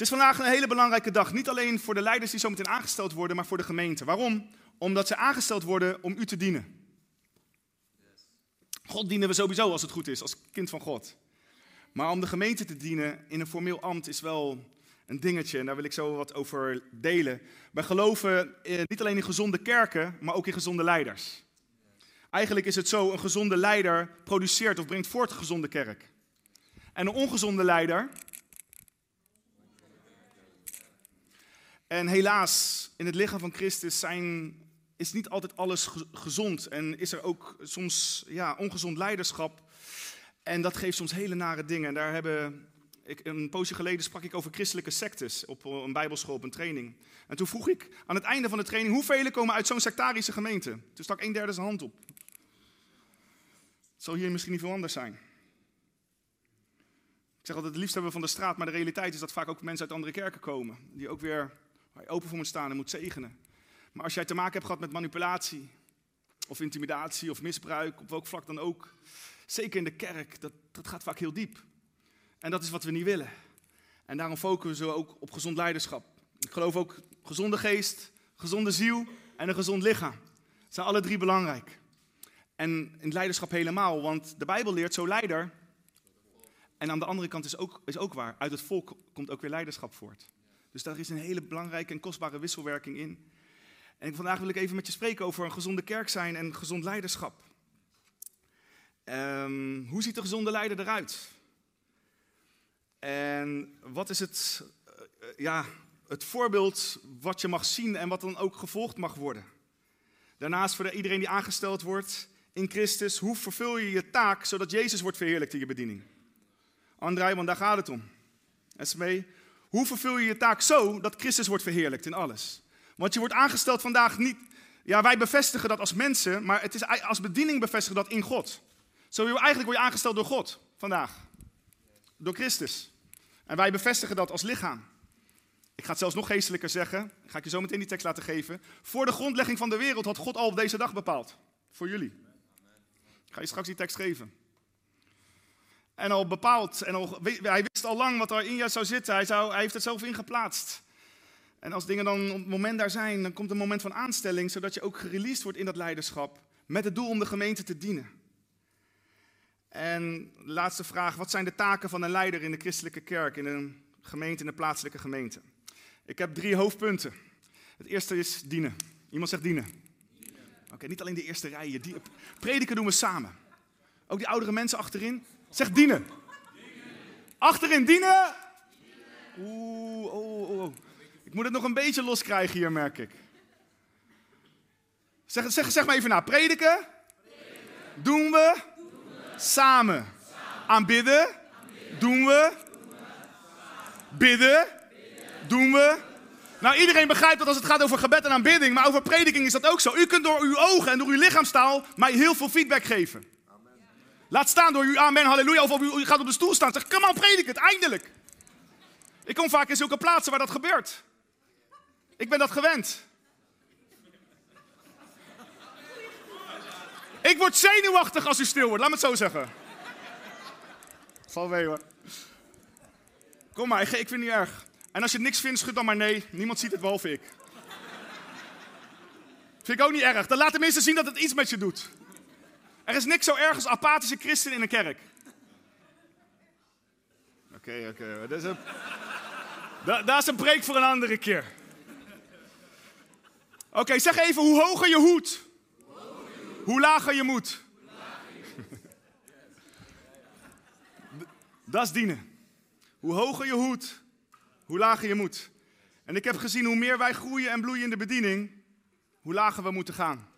Het is vandaag een hele belangrijke dag. Niet alleen voor de leiders die zo meteen aangesteld worden, maar voor de gemeente. Waarom? Omdat ze aangesteld worden om u te dienen. God dienen we sowieso als het goed is, als kind van God. Maar om de gemeente te dienen in een formeel ambt is wel een dingetje. En daar wil ik zo wat over delen. Wij geloven eh, niet alleen in gezonde kerken, maar ook in gezonde leiders. Eigenlijk is het zo, een gezonde leider produceert of brengt voort een gezonde kerk. En een ongezonde leider En helaas, in het lichaam van Christus zijn, is niet altijd alles ge- gezond. En is er ook soms ja, ongezond leiderschap. En dat geeft soms hele nare dingen. En daar hebben, ik, een poosje geleden sprak ik over christelijke sectes op een bijbelschool, op een training. En toen vroeg ik aan het einde van de training, hoeveel komen uit zo'n sectarische gemeente? Toen stak een derde zijn hand op. Het zal hier misschien niet veel anders zijn. Ik zeg altijd, het liefst hebben we van de straat, maar de realiteit is dat vaak ook mensen uit andere kerken komen. Die ook weer waar je open voor moet staan en moet zegenen. Maar als jij te maken hebt gehad met manipulatie, of intimidatie, of misbruik, op welk vlak dan ook, zeker in de kerk, dat, dat gaat vaak heel diep. En dat is wat we niet willen. En daarom focussen we ook op gezond leiderschap. Ik geloof ook gezonde geest, gezonde ziel en een gezond lichaam. Zijn alle drie belangrijk. En in leiderschap helemaal, want de Bijbel leert zo leider. En aan de andere kant is ook, is ook waar, uit het volk komt ook weer leiderschap voort. Dus daar is een hele belangrijke en kostbare wisselwerking in. En vandaag wil ik even met je spreken over een gezonde kerk zijn en gezond leiderschap. Ehm, hoe ziet de gezonde leider eruit? En wat is het, eh, ja, het voorbeeld wat je mag zien en wat dan ook gevolgd mag worden? Daarnaast voor iedereen die aangesteld wordt in Christus, hoe vervul je je taak zodat Jezus wordt verheerlijkt in je bediening? André, want daar gaat het om. Esmee, hoe vervul je je taak zo dat Christus wordt verheerlijkt in alles? Want je wordt aangesteld vandaag niet. Ja, wij bevestigen dat als mensen, maar het is als bediening bevestigen dat in God. Zo eigenlijk word je aangesteld door God vandaag. Door Christus. En wij bevestigen dat als lichaam. Ik ga het zelfs nog geestelijker zeggen. Ga ik je zo meteen die tekst laten geven. Voor de grondlegging van de wereld had God al op deze dag bepaald. Voor jullie. Ik ga je straks die tekst geven. En al bepaald, en hij wist al lang wat er in jou zou zitten. Hij, zou, hij heeft het zelf ingeplaatst. En als dingen dan op het moment daar zijn, dan komt een moment van aanstelling, zodat je ook gereleased wordt in dat leiderschap. Met het doel om de gemeente te dienen. En de laatste vraag, wat zijn de taken van een leider in de christelijke kerk, in een gemeente, in een plaatselijke gemeente? Ik heb drie hoofdpunten. Het eerste is dienen. Iemand zegt dienen. Oké, niet alleen de eerste rijen. Prediken doen we samen. Ook die oudere mensen achterin. Zeg dienen. Achterin dienen. Oeh, oh, oh, oh. Ik moet het nog een beetje loskrijgen hier, merk ik. Zeg, zeg, zeg maar even na. Prediken. Doen we. Samen. Aanbidden. Doen we. Bidden. Doen we. Nou, iedereen begrijpt dat als het gaat over gebed en aanbidding, maar over prediking is dat ook zo. U kunt door uw ogen en door uw lichaamstaal mij heel veel feedback geven. Laat staan door u amen, halleluja. Of u gaat op de stoel staan. Zeg, kom maar, predik het, eindelijk. Ik kom vaak in zulke plaatsen waar dat gebeurt. Ik ben dat gewend. Ik word zenuwachtig als u stil wordt, laat me het zo zeggen. Val mee hoor. Kom maar, ik, vind het niet erg. En als je niks vindt, schud dan maar nee. Niemand ziet het behalve ik. Vind ik ook niet erg. Dan laat mensen zien dat het iets met je doet. Er is niks zo erg als apathische christen in een kerk. Oké, oké. Dat, is een... Dat is een preek voor een andere keer. Oké, zeg even hoe hoger je hoed. Hoe lager je moet. Dat is dienen. Hoe hoger je hoed, hoe lager je moet. En ik heb gezien hoe meer wij groeien en bloeien in de bediening, hoe lager we moeten gaan.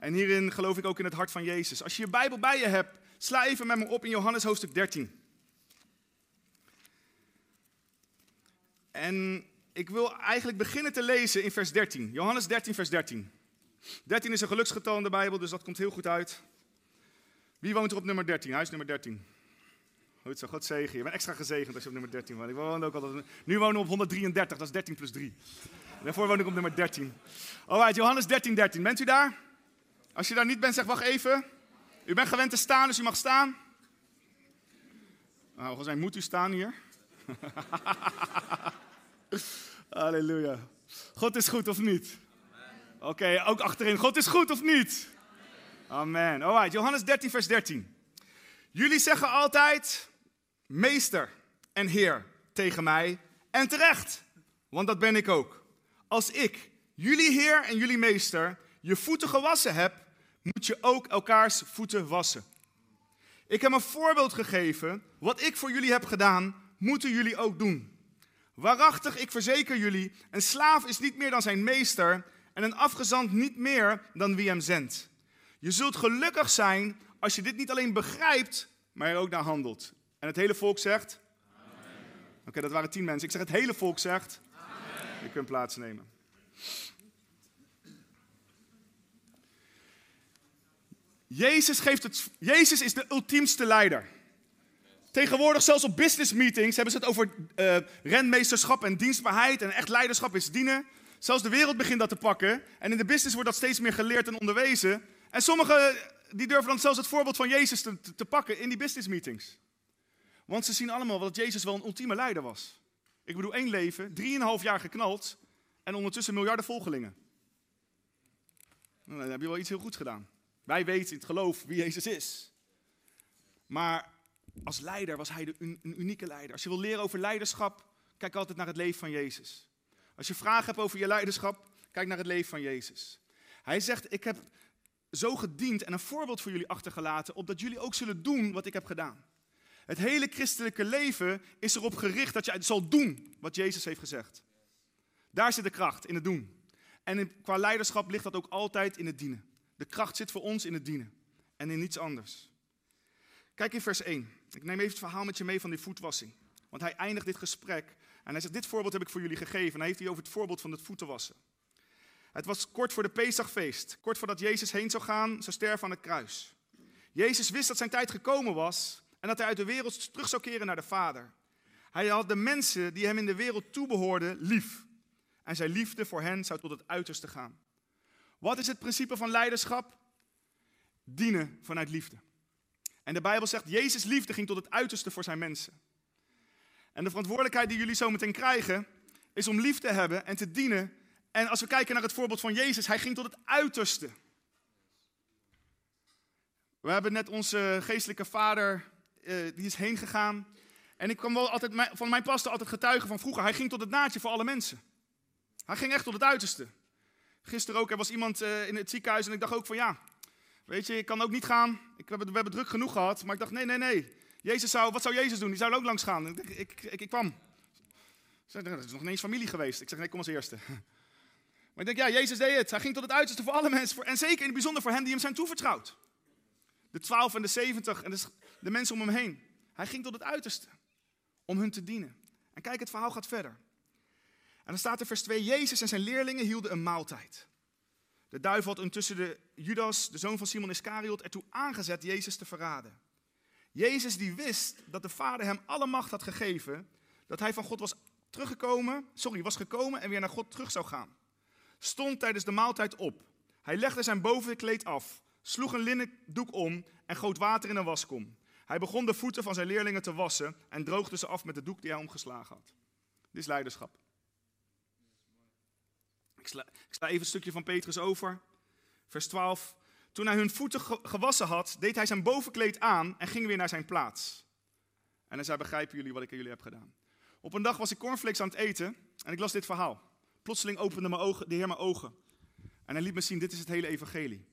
En hierin geloof ik ook in het hart van Jezus. Als je je Bijbel bij je hebt, sla even met me op in Johannes hoofdstuk 13. En ik wil eigenlijk beginnen te lezen in vers 13. Johannes 13, vers 13. 13 is een geluksgetal in de Bijbel, dus dat komt heel goed uit. Wie woont er op nummer 13? Huis nummer 13. Goed zo, God zegen. Je bent extra gezegend als je op nummer 13 woont. Ik woon ook altijd, nu wonen we op 133, dat is 13 plus 3. Daarvoor woon ik op nummer 13. Alright, Johannes 13, 13. Bent u daar? Als je daar niet bent, zeg wacht even. U bent gewend te staan, dus u mag staan. Nou, volgens mij moet u staan hier. Halleluja. God is goed of niet? Oké, ook achterin. God is goed of niet? Amen. Alright, Johannes 13, vers 13. Jullie zeggen altijd meester en heer tegen mij. En terecht, want dat ben ik ook. Als ik, jullie heer en jullie meester, je voeten gewassen heb, moet je ook elkaars voeten wassen. Ik heb een voorbeeld gegeven. Wat ik voor jullie heb gedaan, moeten jullie ook doen. Waarachtig, ik verzeker jullie, een slaaf is niet meer dan zijn meester en een afgezant niet meer dan wie hem zendt. Je zult gelukkig zijn als je dit niet alleen begrijpt, maar er ook naar handelt. En het hele volk zegt? Oké, dat waren tien mensen. Ik zeg het hele volk zegt? Amen. Je kunt plaatsnemen. Jezus, geeft het, Jezus is de ultiemste leider. Tegenwoordig, zelfs op business meetings, hebben ze het over uh, renmeesterschap en dienstbaarheid. En echt leiderschap is dienen. Zelfs de wereld begint dat te pakken. En in de business wordt dat steeds meer geleerd en onderwezen. En sommigen die durven dan zelfs het voorbeeld van Jezus te, te, pakken in die business meetings. Want ze zien allemaal dat Jezus wel een ultieme leider was. Ik bedoel, één leven, drieënhalf jaar geknald en ondertussen miljarden volgelingen. Nou, dan heb je wel iets heel goed gedaan. Wij weten in het geloof wie Jezus is. Maar als leider was hij een unieke leider. Als je wil leren over leiderschap, kijk altijd naar het leven van Jezus. Als je vragen hebt over je leiderschap, kijk naar het leven van Jezus. Hij zegt, ik heb zo gediend en een voorbeeld voor jullie achtergelaten, opdat jullie ook zullen doen wat ik heb gedaan. Het hele christelijke leven is erop gericht dat je zal doen wat Jezus heeft gezegd. Daar zit de kracht, in het doen. En qua leiderschap ligt dat ook altijd in het dienen. De kracht zit voor ons in het dienen en in niets anders. Kijk in vers 1. Ik neem even het verhaal met je mee van die voetwassing. Want hij eindigt dit gesprek en hij zegt, dit voorbeeld heb ik voor jullie gegeven. En hij heeft hier over het voorbeeld van het voeten wassen. Het was kort voor de Pesachfeest. Kort voordat Jezus heen zou gaan, zou sterven aan het kruis. Jezus wist dat zijn tijd gekomen was en dat hij uit de wereld terug zou keren naar de Vader. Hij had de mensen die hem in de wereld toebehoorden lief. En zijn liefde voor hen zou tot het uiterste gaan. Wat is het principe van leiderschap? Dienen vanuit liefde. En de Bijbel zegt, Jezus' liefde ging tot het uiterste voor zijn mensen. En de verantwoordelijkheid die jullie zo meteen krijgen, is om lief te hebben en te dienen. En als we kijken naar het voorbeeld van Jezus, hij ging tot het uiterste. We hebben net onze geestelijke vader, uh, die is heen gegaan. En ik kwam wel altijd, van mijn pastor altijd getuigen van vroeger, hij ging tot het naadje voor alle mensen. Hij ging echt tot het uiterste. Gisteren ook, er was iemand uh, in het ziekenhuis en ik dacht ook van ja, weet je, ik kan ook niet gaan. Ik, we, hebben, druk genoeg gehad, maar ik dacht nee, nee, nee. Jezus zou, wat zou Jezus doen? Die zou ook langs gaan. Ik, ik, ik, kwam. Zei, dat is nog ineens familie geweest. Ik zeg, nee, kom als eerste. Maar ik denk, ja, Jezus deed het. Hij ging tot het uiterste voor alle mensen. En zeker in het bijzonder voor hen die hem zijn toevertrouwd. De twaalf en de zeventig en de, de mensen om hem heen. Hij ging tot het uiterste om hun te dienen. En kijk, het verhaal gaat verder. En dan staat er vers 2, Jezus en zijn leerlingen hielden een maaltijd. De duivel had intussen de Judas, de zoon van Simon Iscariot, ertoe aangezet Jezus te verraden. Jezus die wist dat de Vader hem alle macht had gegeven, dat hij van God was teruggekomen, sorry, was gekomen en weer naar God terug zou gaan. Stond tijdens de maaltijd op. Hij legde zijn bovenkleed af, sloeg een linnen doek om en goot water in een waskom. Hij begon de voeten van zijn leerlingen te wassen en droogde ze af met de doek die hij omgeslagen had. Dit is leiderschap. Ik sla, even een stukje van Petrus over. Vers 12. Toen hij hun voeten gewassen had, deed hij zijn bovenkleed aan en ging weer naar zijn plaats. En hij zei, begrijpen jullie wat ik aan jullie heb gedaan? Op een dag was ik cornflakes aan het eten en ik las dit verhaal. Plotseling opende mijn ogen, de Heer mijn ogen. En hij liet me zien, dit is het hele evangelie.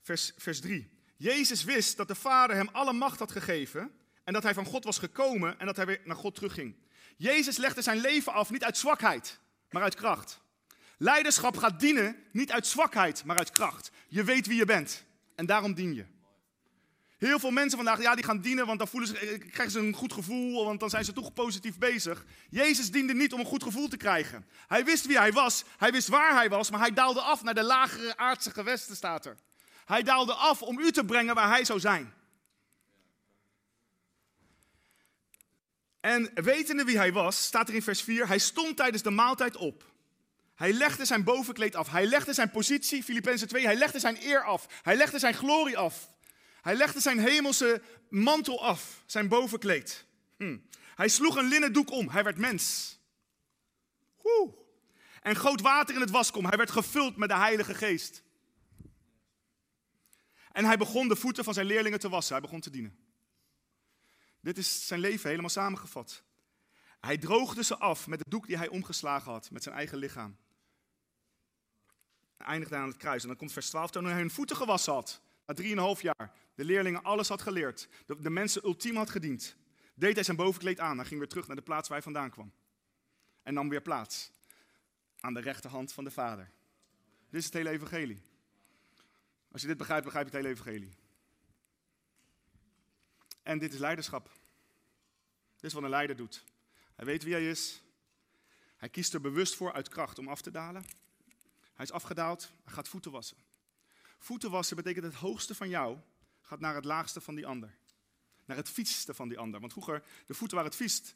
Vers, vers 3. Jezus wist dat de Vader hem alle macht had gegeven en dat hij van God was gekomen en dat hij weer naar God terugging. Jezus legde zijn leven af niet uit zwakheid, maar uit kracht. Leiderschap gaat dienen niet uit zwakheid, maar uit kracht. Je weet wie je bent en daarom dien je. Heel veel mensen vandaag, ja, die gaan dienen, want dan voelen ze, eh, krijgen ze een goed gevoel, want dan zijn ze toch positief bezig. Jezus diende niet om een goed gevoel te krijgen. Hij wist wie hij was, hij wist waar hij was, maar hij daalde af naar de lagere aardse gewesten, staat er. Hij daalde af om u te brengen waar hij zou zijn. En wetende wie hij was, staat er in vers 4, hij stond tijdens de maaltijd op. Hij legde zijn bovenkleed af. Hij legde zijn positie, Filippenzen 2, hij legde zijn eer af. Hij legde zijn glorie af. Hij legde zijn hemelse mantel af, zijn bovenkleed. Hm. Hij sloeg een linnen doek om. Hij werd mens. Woe. En goot water in het waskom. Hij werd gevuld met de Heilige Geest. En hij begon de voeten van zijn leerlingen te wassen. Hij begon te dienen. Dit is zijn leven helemaal samengevat. Hij droogde ze af met de doek die hij omgeslagen had, met zijn eigen lichaam. Eindigde aan het kruis. En dan komt vers 12, toen hij hun voeten gewassen had. Na drieënhalf jaar. De leerlingen alles had geleerd. De, mensen ultiem had gediend. Deed hij zijn bovenkleed aan. Hij ging weer terug naar de plaats waar hij vandaan kwam. En nam weer plaats. Aan de rechterhand van de Vader. Dit is het hele evangelie. Als je dit begrijpt, begrijp je het hele evangelie. En dit is leiderschap. Dit is wat een leider doet. Hij weet wie hij is. Hij kiest er bewust voor uit kracht om af te dalen. Hij is afgedaald, hij gaat voeten wassen. Voeten wassen betekent het hoogste van jou gaat naar het laagste van die ander. Naar het viesste van die ander. Want vroeger, de voeten waren het viest.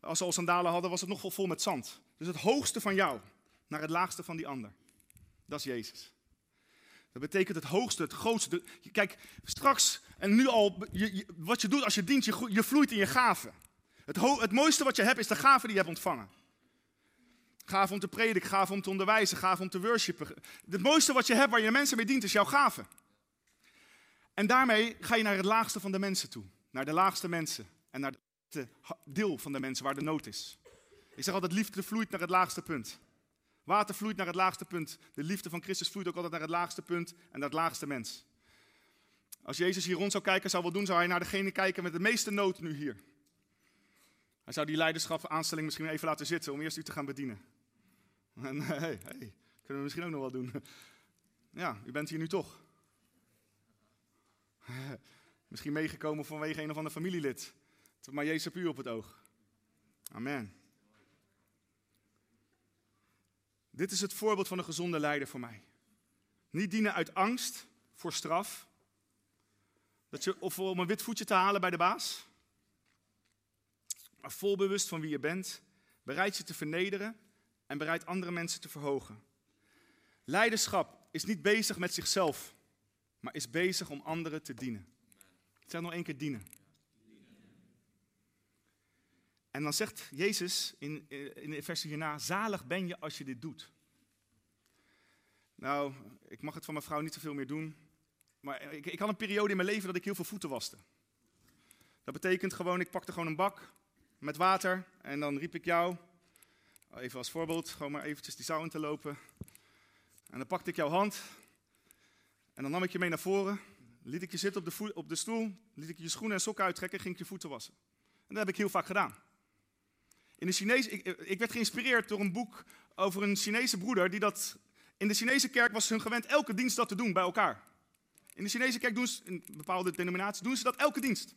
Als ze al sandalen hadden, was het nog vol, met zand. Dus het hoogste van jou naar het laagste van die ander. Dat is Jezus. Dat betekent het hoogste, het grootste. Kijk, straks en nu al, je, wat je doet als je dient, je, je vloeit in je gaven. Het, het mooiste wat je hebt is de gave die je hebt ontvangen. Gave om te prediken, gave om te onderwijzen, gave om te worshipen. Het mooiste wat je hebt waar je mensen mee dient is jouw gave. En daarmee ga je naar het laagste van de mensen toe. Naar de laagste mensen. En naar het deel van de mensen waar de nood is. Ik zeg altijd, liefde vloeit naar het laagste punt. Water vloeit naar het laagste punt. De liefde van Christus vloeit ook altijd naar het laagste punt en naar het laagste mens. Als Jezus hier rond zou kijken, zou wel doen, zou hij naar degene kijken met de meeste nood nu hier. Hij zou die leiderschap aanstelling misschien even laten zitten om eerst u te gaan bedienen. En hey, hey, kunnen we misschien ook nog wel doen. Ja, u bent hier nu toch. Misschien meegekomen vanwege een of ander familielid. Maar Jezus op het oog. Amen. Dit is het voorbeeld van een gezonde leider voor mij. Niet dienen uit angst voor straf. Dat je, of om een wit voetje te halen bij de baas. Maar vol bewust van wie je bent. Bereid je te vernederen en bereid andere mensen te verhogen. Leiderschap is niet bezig met zichzelf, maar is bezig om anderen te dienen. Ik zeg nog één keer dienen. En dan zegt Jezus in, eh, in de versie hierna, zalig ben je als je dit doet. Nou, ik mag het van mijn vrouw niet zoveel meer doen. Maar ik, ik had een periode in mijn leven dat ik heel veel voeten waste. Dat betekent gewoon, ik pakte gewoon een bak met water en dan riep ik jou, even als voorbeeld, gewoon maar eventjes die zaal in te lopen. En dan pakte ik jouw hand en dan nam ik je mee naar voren, liet ik je zitten op de, op de stoel, liet ik je schoenen en sokken uittrekken, ging ik je voeten wassen. En dat heb ik heel vaak gedaan. In de Chinees, ik, ik werd geïnspireerd door een boek over een Chinese broeder die dat... In de Chinese kerk was hun gewend elke dienst dat te doen bij elkaar. In de Chinese kerk doen ze, in bepaalde denominaties, doen ze dat elke dienst.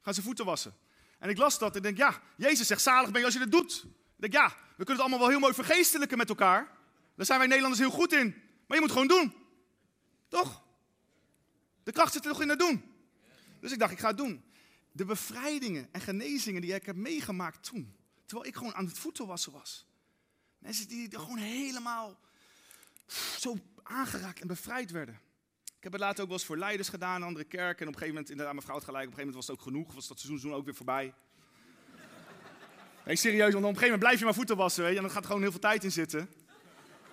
Gaan ze voeten wassen. En ik las dat en denk, ja, Jezus zegt, zalig ben je als je dat doet. Ik denk, ja, we kunnen het allemaal wel heel mooi vergeestelijken met elkaar. Daar zijn wij Nederlanders heel goed in. Maar je moet gewoon doen. Toch? De kracht zit er toch in het doen. Dus ik dacht, ik ga het doen. De bevrijdingen en genezingen die ik heb meegemaakt toen. Terwijl ik gewoon aan het voeten wassen was. Mensen die er gewoon helemaal zo aangeraakt en bevrijd werden. Ik heb het later ook wel eens voor leiders gedaan andere kerken. En op een gegeven moment, inderdaad, mijn vrouw het gelijk, op een gegeven moment was het ook genoeg. Was dat seizoen ook weer voorbij. Nee, serieus, want op een gegeven moment blijf je maar voeten wassen. Weet je, en dan gaat gewoon heel veel tijd in zitten.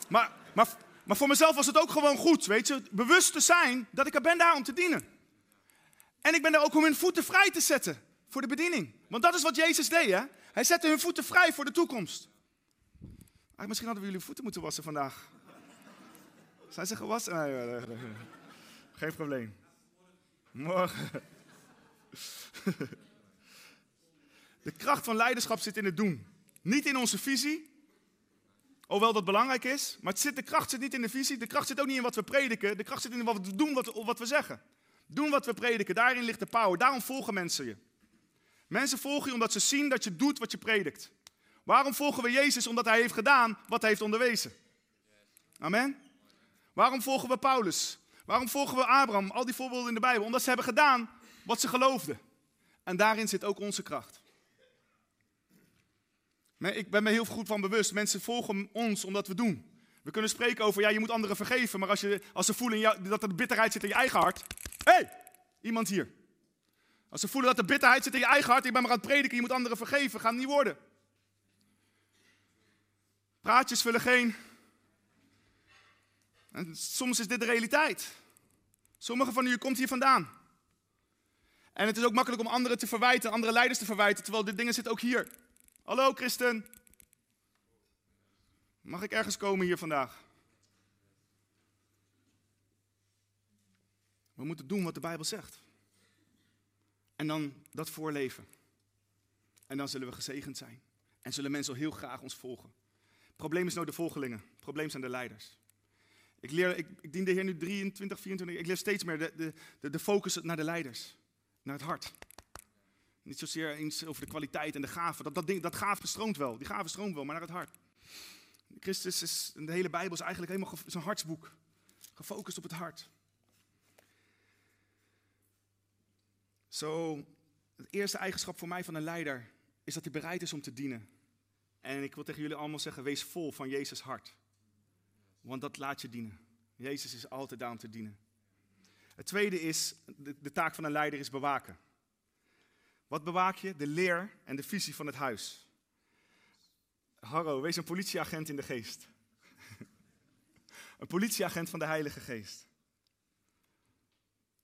Maar, maar, maar voor mezelf was het ook gewoon goed, weet je. Bewust te zijn dat ik er ben daar om te dienen. En ik ben er ook om hun voeten vrij te zetten voor de bediening. Want dat is wat Jezus deed, hè. Hij zette hun voeten vrij voor de toekomst. Misschien hadden we jullie voeten moeten wassen vandaag. Zijn ze gewassen? Nee, geen probleem. Morgen. De kracht van leiderschap zit in het doen. Niet in onze visie. Hoewel dat belangrijk is. Maar het zit, de kracht zit niet in de visie. De kracht zit ook niet in wat we prediken. De kracht zit in wat we doen, wat, wat we zeggen. Doen wat we prediken, daarin ligt de power. Daarom volgen mensen je. Mensen volgen je omdat ze zien dat je doet wat je predikt. Waarom volgen we Jezus? Omdat hij heeft gedaan wat hij heeft onderwezen. Amen. Waarom volgen we Paulus? Waarom volgen we Abraham? Al die voorbeelden in de Bijbel. Omdat ze hebben gedaan wat ze geloofden. En daarin zit ook onze kracht. Ik ben me heel goed van bewust. Mensen volgen ons omdat we doen. We kunnen spreken over, ja, je moet anderen vergeven. Maar als, je, als ze voelen dat er bitterheid zit in je eigen hart. Hé, hey, iemand hier. Als ze voelen dat er bitterheid zit in je eigen hart. Je bent maar aan het prediken, je moet anderen vergeven. Gaat niet worden. Praatjes vullen geen. En soms is dit de realiteit. Sommigen van u komt hier vandaan. En het is ook makkelijk om anderen te verwijten, andere leiders te verwijten, terwijl dit dingen zitten ook hier. Hallo christen. Mag ik ergens komen hier vandaag? We moeten doen wat de Bijbel zegt. En dan dat voorleven. En dan zullen we gezegend zijn. En zullen mensen heel graag ons volgen. Het probleem is nou de volgelingen. Het probleem zijn de leiders. Ik, leer, ik, dien de Heer nu 23, 24. Ik leer steeds meer de, de, de focus naar de leiders. Naar het hart. Niet zozeer eens over de kwaliteit en de gaven. Dat, dat, ding, dat gaaf bestroomt wel. Die gaven stroomt wel, maar naar het hart. Christus is, de hele Bijbel is eigenlijk helemaal zijn hartsboek. Gefocust op het hart. Zo, het eerste eigenschap voor mij van een leider is dat hij bereid is om te dienen. En ik wil tegen jullie allemaal zeggen, wees vol van Jezus hart. Want dat laat je dienen. Jezus is altijd daar om te dienen. Het tweede is, de taak van een leider is bewaken. Wat bewaak je? De leer en de visie van het huis. Harro, wees een politieagent in de geest. een politieagent van de Heilige Geest.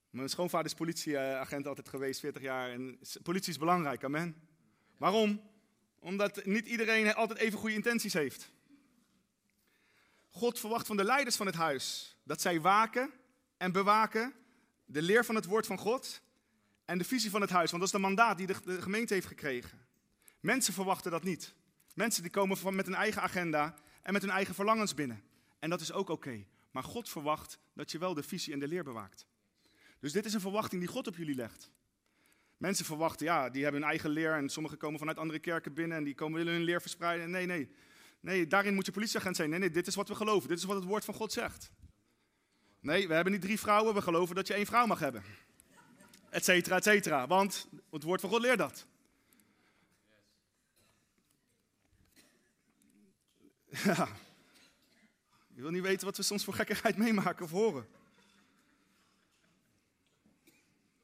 Mijn schoonvader is politieagent altijd geweest, 40 jaar. En politie is belangrijk, amen. Waarom? Omdat niet iedereen altijd even goede intenties heeft. God verwacht van de leiders van het huis dat zij waken en bewaken de leer van het woord van God en de visie van het huis. Want dat is de mandaat die de, gemeente heeft gekregen. Mensen verwachten dat niet. Mensen die komen van, met een eigen agenda en met hun eigen verlangens binnen. En dat is ook oké. Maar God verwacht dat je wel de visie en de leer bewaakt. Dus dit is een verwachting die God op jullie legt. Mensen verwachten, ja, die hebben hun eigen leer en sommigen komen vanuit andere kerken binnen en die komen willen hun leer verspreiden. Nee, nee. Nee, daarin moet je politieagent zijn. Nee, nee, dit is wat we geloven. Dit is wat het woord van God zegt. Nee, we hebben niet drie vrouwen, we geloven dat je één vrouw mag hebben. Etcetera, etcetera. Want het woord van God leert dat. Ja. Je wil niet weten wat we soms voor gekkigheid meemaken of horen.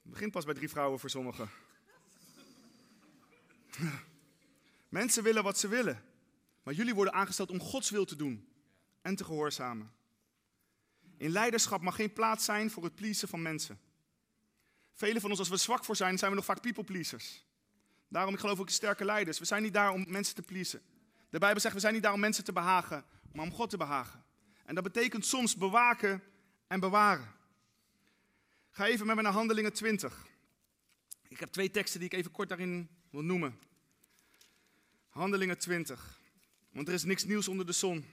Het begint pas bij drie vrouwen voor sommigen. Mensen willen wat ze willen. Maar jullie worden aangesteld om Gods wil te doen en te gehoorzamen. In leiderschap mag geen plaats zijn voor het pleasen van mensen. Velen van ons, als we zwak voor zijn, zijn we nog vaak people pleasers. Daarom, ik geloof ook in sterke leiders. We zijn niet daar om mensen te pleasen. De Bijbel zegt, we zijn niet daar om mensen te behagen, maar om God te behagen. En dat betekent soms bewaken en bewaren. Ga even met me naar Handelingen 20. Ik heb twee teksten die ik even kort daarin wil noemen. Handelingen 20. Want er is niks nieuws onder de zon.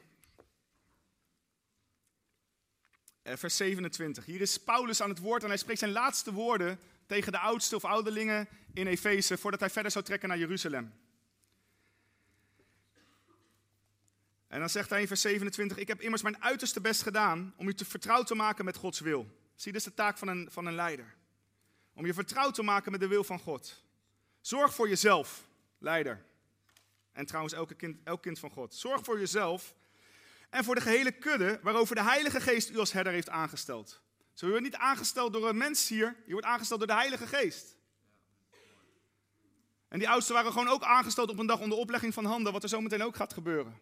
Eh, vers 27. Hier is Paulus aan het woord en hij spreekt zijn laatste woorden tegen de oudste of ouderlingen in Efeze voordat hij verder zou trekken naar Jeruzalem. En dan zegt hij in vers 27, ik heb immers mijn uiterste best gedaan om u te vertrouwd te maken met Gods wil. Zie, dit is de taak van een, van een leider. Om je vertrouwd te maken met de wil van God. Zorg voor jezelf, leider. En trouwens, elke kind, elk kind van God. Zorg voor jezelf en voor de gehele kudde waarover de Heilige Geest u als herder heeft aangesteld. Zo, je wordt niet aangesteld door een mens hier, je wordt aangesteld door de Heilige Geest. En die oudsten waren gewoon ook aangesteld op een dag onder oplegging van handen, wat er zo meteen ook gaat gebeuren.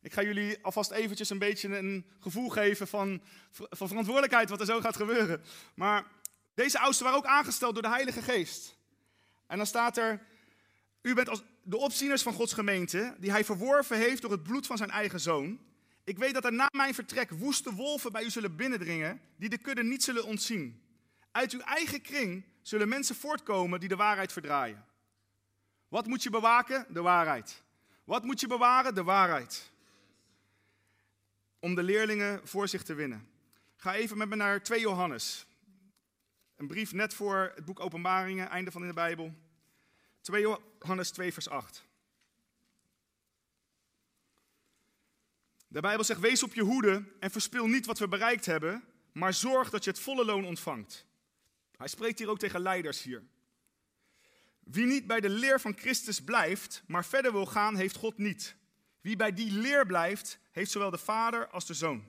Ik ga jullie alvast eventjes een beetje een gevoel geven van, van verantwoordelijkheid wat er zo gaat gebeuren. Maar deze oudsten waren ook aangesteld door de Heilige Geest. En dan staat er, u bent als de opzieners van Gods gemeente, die hij verworven heeft door het bloed van zijn eigen zoon. Ik weet dat er na mijn vertrek woeste wolven bij u zullen binnendringen, die de kudde niet zullen ontzien. Uit uw eigen kring zullen mensen voortkomen die de waarheid verdraaien. Wat moet je bewaken? De waarheid. Wat moet je bewaren? De waarheid. Om de leerlingen voor zich te winnen. Ga even met me naar 2 Johannes. Een brief net voor het boek Openbaringen, einde van in de Bijbel. 2 Johannes 2, vers 8. De Bijbel zegt: Wees op je hoede en verspil niet wat we bereikt hebben, maar zorg dat je het volle loon ontvangt. Hij spreekt hier ook tegen leiders hier. Wie niet bij de leer van Christus blijft, maar verder wil gaan, heeft God niet. Wie bij die leer blijft, heeft zowel de Vader als de Zoon.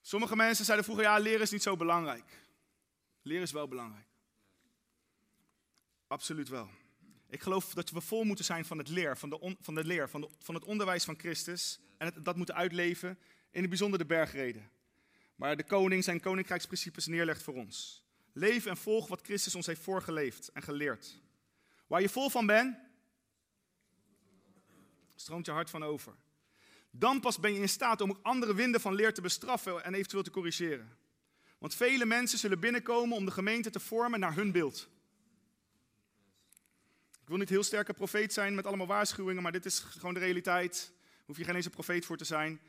Sommige mensen zeiden vroeger, ja, leren is niet zo belangrijk. Leren is wel belangrijk. Absoluut wel. Ik geloof dat we vol moeten zijn van het leer, van de, van de leer, van, de, van het onderwijs van Christus. En het, dat moeten uitleven, in het bijzonder de bergreden. Maar de koning zijn koninkrijksprincipes neerlegt voor ons. Leef en volg wat Christus ons heeft voorgeleefd en geleerd. Waar je vol van bent, stroomt je hart van over. Dan pas ben je in staat om ook andere winden van leer te bestraffen en eventueel te corrigeren. Want vele mensen zullen binnenkomen om de gemeente te vormen naar hun beeld. Ik wil niet heel sterke profeet zijn met allemaal waarschuwingen, maar dit is gewoon de realiteit. Hoef je geen eens een profeet voor te zijn.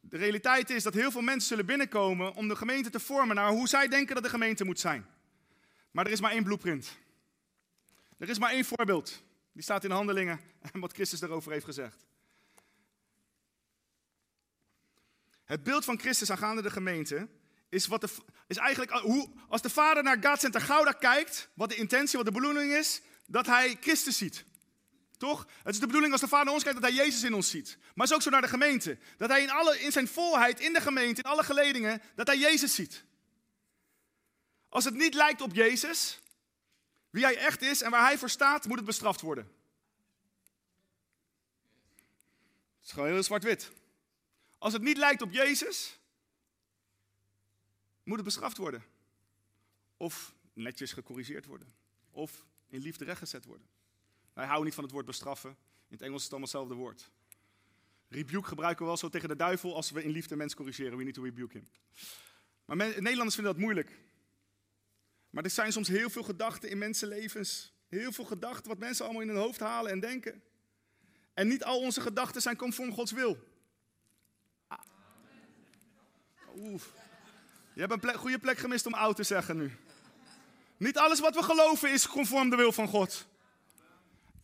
De realiteit is dat heel veel mensen zullen binnenkomen om de gemeente te vormen naar hoe zij denken dat de gemeente moet zijn. Maar er is maar één blueprint. Er is maar één voorbeeld. Die staat in de handelingen en wat Christus daarover heeft gezegd. Het beeld van Christus aangaande de gemeente is, wat de, is eigenlijk hoe, als de vader naar God Center Gouda kijkt, wat de intentie, wat de bedoeling is, dat hij Christus ziet. Toch? Het is de bedoeling als de Vader ons kijkt dat hij Jezus in ons ziet. Maar het is ook zo naar de gemeente. Dat hij in, alle, in zijn volheid, in de gemeente, in alle geledingen, dat hij Jezus ziet. Als het niet lijkt op Jezus, wie hij echt is en waar hij voor staat, moet het bestraft worden. Het is gewoon heel zwart-wit. Als het niet lijkt op Jezus, moet het bestraft worden. Of netjes gecorrigeerd worden. Of in liefde rechtgezet worden. Wij houden niet van het woord bestraffen. In het Engels is het allemaal hetzelfde woord. Rebuke gebruiken we wel zo tegen de duivel als we in liefde mensen corrigeren. We need to rebuke him. Maar Nederlanders vinden dat moeilijk. Maar er zijn soms heel veel gedachten in mensenlevens. Heel veel gedachten wat mensen allemaal in hun hoofd halen en denken. En niet al onze gedachten zijn conform Gods wil. Ah. Oef. Je hebt een goede plek gemist om oud te zeggen nu. Niet alles wat we geloven is conform de wil van God.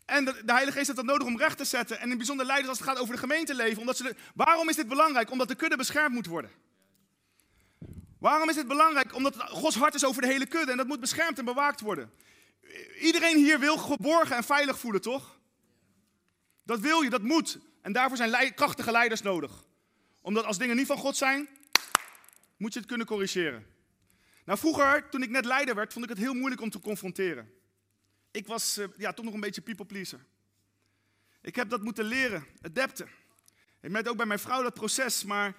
En de, de, Heilige Geest heeft dat nodig om recht te zetten. En in bijzonder leiders als het gaat over de gemeenteleven. Omdat ze waarom is dit belangrijk? Omdat de kudde beschermd moet worden. Waarom is dit belangrijk? Omdat Gods hart is over de hele kudde. En dat moet beschermd en bewaakt worden. Iedereen hier wil geborgen en veilig voelen, toch? Dat wil je, dat moet. En daarvoor zijn krachtige leiders nodig. Omdat als dingen niet van God zijn, moet je het kunnen corrigeren. Nou, vroeger, toen ik net leider werd, vond ik het heel moeilijk om te confronteren. Ik was uh, ja, toch nog een beetje people pleaser. Ik heb dat moeten leren, adapten. Ik merk ook bij mijn vrouw dat proces, maar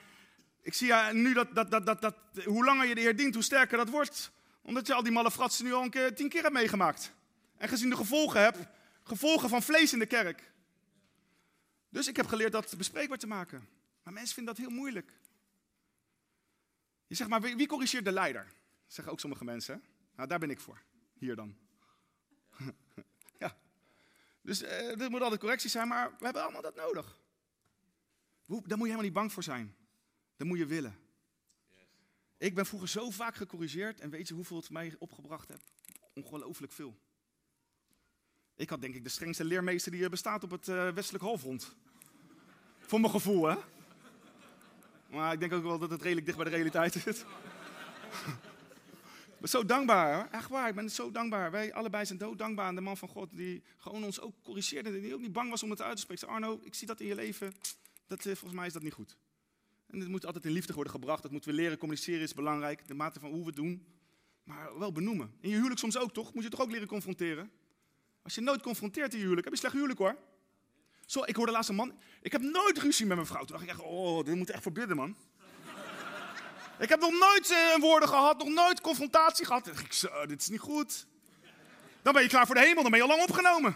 ik zie ja, nu dat, dat, dat, dat, dat hoe langer je de Heer dient, hoe sterker dat wordt. Omdat je al die malle fratsen nu al een keer, tien keer hebt meegemaakt. En gezien de gevolgen hebt, gevolgen van vlees in de kerk. Dus ik heb geleerd dat bespreekbaar te maken. Maar mensen vinden dat heel moeilijk. Je zegt maar, wie corrigeert de leider? Zeggen ook sommige mensen. Nou, daar ben ik voor. Hier dan. ja. Dus uh, er moet altijd correctie zijn, maar we hebben allemaal dat nodig. Daar moet je helemaal niet bang voor zijn. Dat moet je willen. Ik ben vroeger zo vaak gecorrigeerd en weet je hoeveel het mij opgebracht heeft? Ongelooflijk veel. Ik had denk ik de strengste leermeester die er bestaat op het uh, westelijk halfrond. Voor mijn gevoel, hè? Maar ik denk ook wel dat het redelijk dicht bij de realiteit zit zo dankbaar, echt waar. Ik ben zo dankbaar. Wij allebei zijn dood dankbaar aan de man van God die gewoon ons ook corrigeerde. Die ook niet bang was om het uit te spreken. Arno, ik zie dat in je leven. Dat, eh, volgens mij is dat niet goed. En het moet altijd in liefde worden gebracht. Dat moeten we leren. Communiceren is belangrijk. De mate van hoe we het doen. Maar wel benoemen. In je huwelijk soms ook, toch? Moet je toch ook leren confronteren? Als je nooit confronteert in je huwelijk, heb je slecht huwelijk hoor. Zo, ik hoorde laatst een man. Ik heb nooit ruzie met mijn vrouw. Toen dacht ik echt, oh, dit moet echt verbidden, man. Ik heb nog nooit uh, woorden gehad, nog nooit confrontatie gehad. Ik zo, dit is niet goed. Dan ben je klaar voor de hemel, dan ben je al lang opgenomen.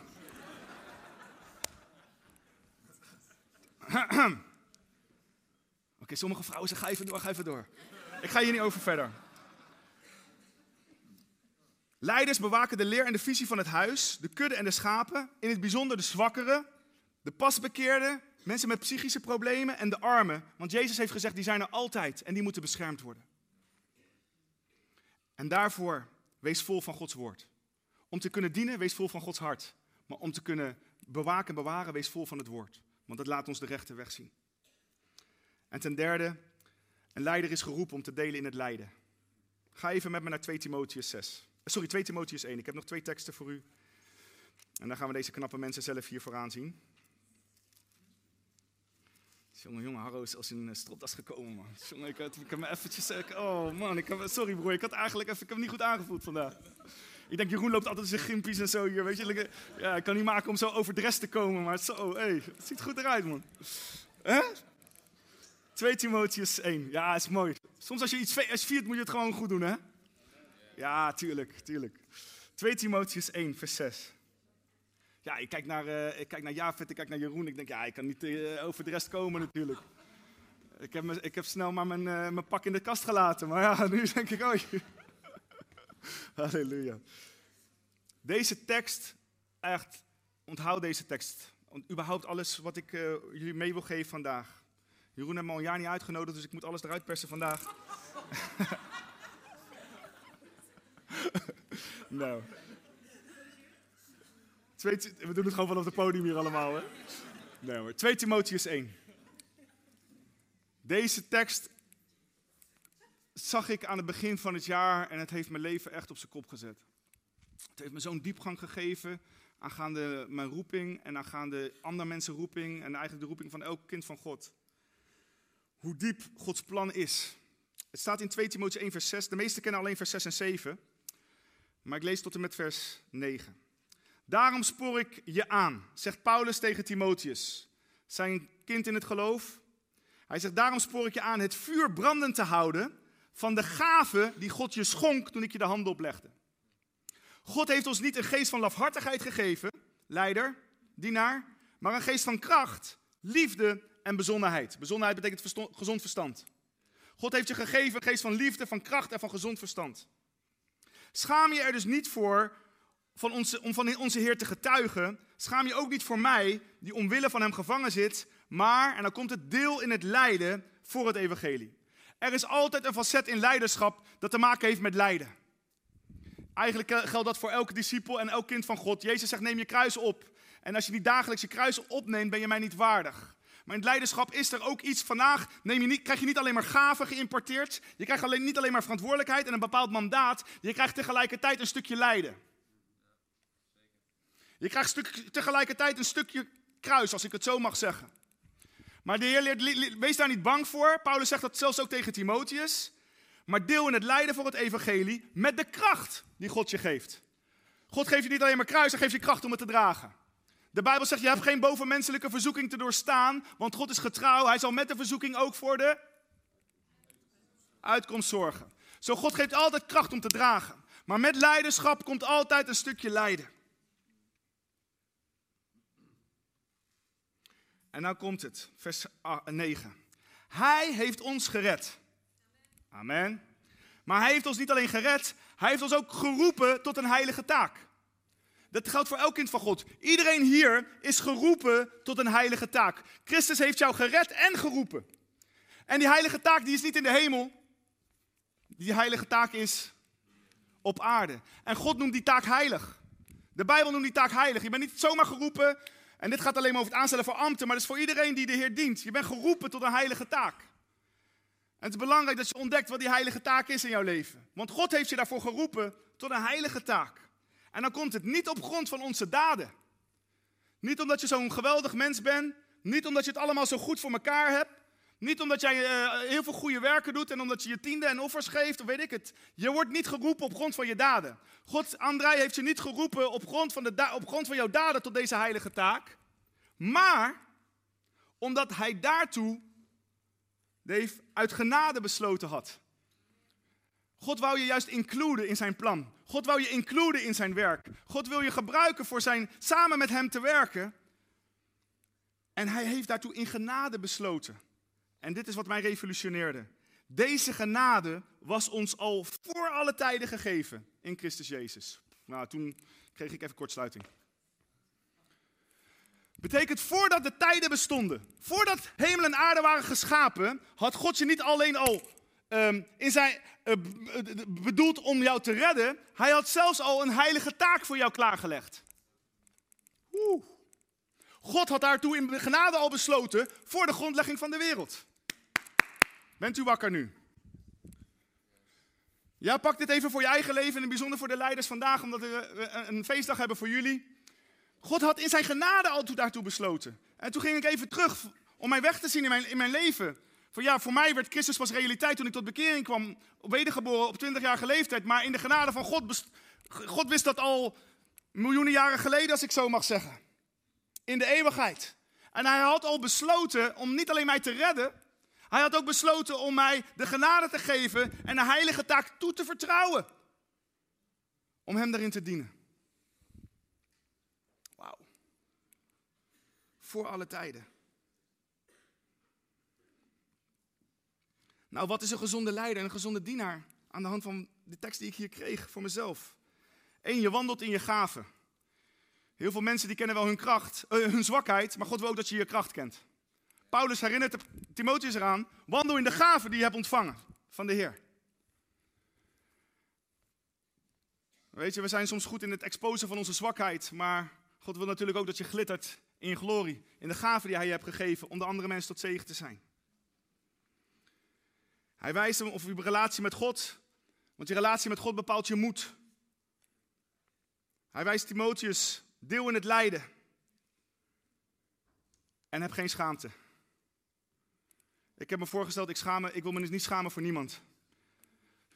Oké, sommige vrouwen zeggen, ga even door, ga even door. Ik ga hier niet over verder. Leiders bewaken de leer en de visie van het huis, de kudde en de schapen, in het bijzonder de zwakkeren, de pasbekeerden, Mensen met psychische problemen en de armen. Want Jezus heeft gezegd, die zijn er altijd en die moeten beschermd worden. En daarvoor wees vol van Gods woord. Om te kunnen dienen, wees vol van Gods hart. Maar om te kunnen bewaken en bewaren, wees vol van het woord. Want dat laat ons de rechte weg zien. En ten derde, een leider is geroepen om te delen in het lijden. Ga even met me naar 2 Timotheus 6. Sorry, 2 Timotheus 1. Ik heb nog twee teksten voor u. En dan gaan we deze knappe mensen zelf hier vooraan zien. Jongen, jongen, Harro is als een uh, stropdas gekomen, man. Jongen, ik, had, ik heb me eventjes... Ik, oh man, ik heb, sorry broer, ik had eigenlijk even, ik heb me niet goed aangevoeld vandaag. Ik denk, Jeroen loopt altijd zijn gimpies en zo hier, weet je. Ja, ik kan niet maken om zo overdressed te komen, maar zo, hey, het ziet goed eruit, man. Hè? 2 Timotheus 1, ja, is mooi. Soms als je iets als je viert, moet je het gewoon goed doen, hè? Ja, tuurlijk, tuurlijk. 2 Timotheus 1, vers 6. Ja, ik kijk naar, uh, ik kijk naar ik kijk naar Jeroen. Ik denk, ja, ik kan niet uh, over de rest komen natuurlijk. Ik heb, me, ik heb snel maar mijn, uh, mijn pak in de kast gelaten. Maar ja, nu denk ik, oh. Halleluja. Deze tekst, echt, onthoud deze tekst. Want überhaupt alles wat ik jullie mee wil geven vandaag. Jeroen heeft me al een jaar niet uitgenodigd, dus ik moet alles eruit persen vandaag. nou. Twee, we doen het gewoon vanaf het podium hier allemaal, hè? Nee hoor. 2 Timotheus 1. Deze tekst zag ik aan het begin van het jaar en het heeft mijn leven echt op zijn kop gezet. Het heeft me zo'n diepgang gegeven aangaande mijn roeping en aangaande andere mensen roeping en eigenlijk de roeping van elk kind van God. Hoe diep Gods plan is. Het staat in 2 Timotheus 1 vers 6. De meesten kennen alleen vers 6 en 7. Maar ik lees tot en met vers 9. Daarom spoor ik je aan, zegt Paulus tegen Timotheus, zijn kind in het geloof. Hij zegt, daarom spoor ik je aan het vuur brandend te houden van de gave die God je schonk toen ik je de hand oplegde. God heeft ons niet een geest van lafhartigheid gegeven, leider, dienaar, maar een geest van kracht, liefde en bezonnenheid. Bezonnenheid betekent gezond verstand. God heeft je gegeven een geest van liefde, van kracht en van gezond verstand. Schaam je er dus niet voor van onze, om van onze Heer te getuigen, schaam je ook niet voor mij, die omwille van hem gevangen zit, maar, en dan komt het deel in het lijden voor het evangelie. Er is altijd een facet in leiderschap dat te maken heeft met lijden. Eigenlijk eh, geldt dat voor elke discipel en elk kind van God. Jezus zegt, neem je kruis op. En als je niet dagelijks je kruis opneemt, ben je mij niet waardig. Maar in het leiderschap is er ook iets. Vandaag neem je niet, krijg je niet alleen maar gaven geïmporteerd. Je krijgt alleen, niet alleen maar verantwoordelijkheid en een bepaald mandaat. Je krijgt tegelijkertijd een stukje lijden. Je krijgt stuk, tegelijkertijd een stukje kruis, als ik het zo mag zeggen. Maar de Heer leert, wees daar niet bang voor. Paulus zegt dat zelfs ook tegen Timotheus. Maar deel in het lijden voor het evangelie met de kracht die God je geeft. God geeft je niet alleen maar kruis, hij geeft je kracht om het te dragen. De Bijbel zegt, je hebt geen bovenmenselijke verzoeking te doorstaan, want God is getrouw. Hij zal met de verzoeking ook voor de uitkomst zorgen. Zo, God geeft altijd kracht om te dragen. Maar met leiderschap komt altijd een stukje lijden. En nou komt het, vers 9. Hij heeft ons gered. Amen. Maar hij heeft ons niet alleen gered, hij heeft ons ook geroepen tot een heilige taak. Dat geldt voor elk kind van God. Iedereen hier is geroepen tot een heilige taak. Christus heeft jou gered en geroepen. En die heilige taak die is niet in de hemel. Die heilige taak is op aarde. En God noemt die taak heilig. De Bijbel noemt die taak heilig. Je bent niet zomaar geroepen en dit gaat alleen maar over het aanstellen voor ambten, maar dat is voor iedereen die de Heer dient. Je bent geroepen tot een heilige taak. En het is belangrijk dat je ontdekt wat die heilige taak is in jouw leven. Want God heeft je daarvoor geroepen tot een heilige taak. En dan komt het niet op grond van onze daden. Niet omdat je zo'n geweldig mens bent. Niet omdat je het allemaal zo goed voor elkaar hebt. Niet omdat jij uh, heel veel goede werken doet en omdat je je tiende en offers geeft, of weet ik het. Je wordt niet geroepen op grond van je daden. God, André, heeft je niet geroepen op grond, van de op grond van jouw daden tot deze heilige taak. Maar omdat hij daartoe Dave, uit genade besloten had. God wou je juist includen in zijn plan. God wou je includen in zijn werk. God wil je gebruiken voor zijn, samen met hem te werken. En hij heeft daartoe in genade besloten. En dit is wat mij revolutioneerde. Deze genade was ons al voor alle tijden gegeven in Christus Jezus. Nou, toen kreeg ik even kortsluiting. Betekent voordat de tijden bestonden, voordat hemel en aarde waren geschapen, had God je niet alleen al ehm, in zijn, eh, eh, bedoeld om jou te redden. Hij had zelfs al een heilige taak voor jou klaargelegd. Oeh. God had daartoe in genade al besloten voor de grondlegging van de wereld. Bent u wakker nu? Ja, pak dit even voor je eigen leven en in bijzonder voor de leiders vandaag, omdat we een feestdag hebben voor jullie. God had in zijn genade al toe- daartoe besloten. En toen ging ik even terug om mij weg te zien in mijn, in mijn leven. Voor ja, voor mij werd Christus pas realiteit toen ik tot bekering kwam, wedergeboren op 20-jarige leeftijd. Maar in de genade van God, God wist dat al miljoenen jaren geleden, als ik zo mag zeggen. In de eeuwigheid. En hij had al besloten om niet alleen mij te redden, hij had ook besloten om mij de genade te geven en de heilige taak toe te vertrouwen. Om hem daarin te dienen. Wauw. Voor alle tijden. Nou, wat is een gezonde leider en een gezonde dienaar? Aan de hand van de tekst die ik hier kreeg voor mezelf. Eén, je wandelt in je gaven. Heel veel mensen die kennen wel hun kracht, eh, hun zwakheid, maar God wil ook dat je je kracht kent. Paulus herinnert Timotheus eraan, wandel in de gaven die je hebt ontvangen van de Heer. Weet je, we zijn soms goed in het exposen van onze zwakheid, maar God wil natuurlijk ook dat je glittert in glorie, in de gaven die Hij je hebt gegeven, om de andere mensen tot zegen te zijn. Hij wijst hem op je relatie met God, want je relatie met God bepaalt je moed. Hij wijst Timotheus, deel in het lijden en heb geen schaamte. Ik heb me voorgesteld, ik, schaam me, ik wil me dus niet schamen voor niemand.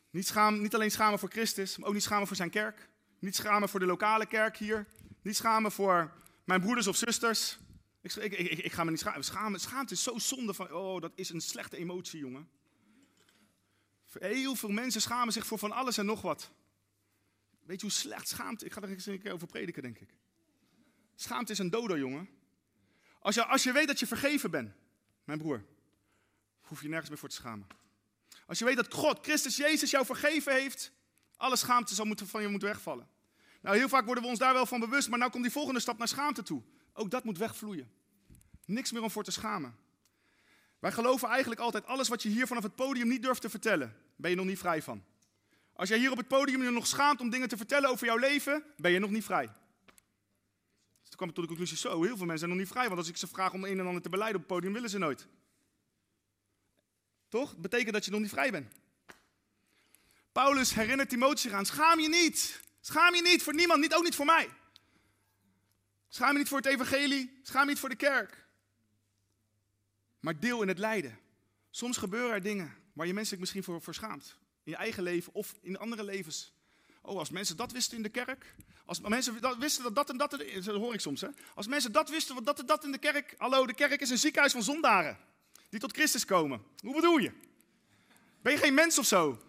Niet, niet alleen schamen voor Christus, maar ook niet schamen voor zijn kerk. Niet schamen voor de lokale kerk hier. Niet schamen voor mijn broeders of zusters. Ik, ik, ik, ik ga me niet schamen. schamen. Schaamte is zo zonde van, oh, dat is een slechte emotie, jongen. Heel veel mensen schamen zich voor van alles en nog wat. Weet je hoe slecht schaamte... Ik ga er eens een keer over prediken, denk ik. Schaamte is een dodo, jongen. Als je, als je weet dat je vergeven bent, mijn broer, hoef je nergens meer voor te schamen. Als je weet dat God, Christus Jezus, jou vergeven heeft, alle schaamte zal moeten, van je moeten wegvallen. Nou, heel vaak worden we ons daar wel van bewust, maar nou komt die volgende stap naar schaamte toe. Ook dat moet wegvloeien. Niks meer om voor te schamen. Wij geloven eigenlijk altijd, alles wat je hier vanaf het podium niet durft te vertellen, ben je nog niet vrij van. Als jij hier op het podium je nog schaamt om dingen te vertellen over jouw leven, ben je nog niet vrij. Dus toen kwam ik tot de conclusie, zo, heel veel mensen zijn nog niet vrij. Want als ik ze vraag om een en ander te beleiden op het podium, willen ze nooit. Toch? Dat betekent dat je nog niet vrij bent. Paulus herinnert Timotheus aan, schaam je niet. Schaam je niet voor niemand, niet, ook niet voor mij. Schaam je niet voor het evangelie, schaam je niet voor de kerk. Maar deel in het lijden. Soms gebeuren er dingen waar je menselijk misschien voor, voor schaamt. In je eigen leven of in andere levens. Oh, als mensen dat wisten in de kerk. Als mensen dat wisten dat dat en dat, dat hoor ik soms hè. Als mensen dat wisten, wat dat en dat in de kerk. Hallo, de kerk is een ziekenhuis van zondaren. Die tot Christus komen. Hoe bedoel je? Ben je geen mens of zo?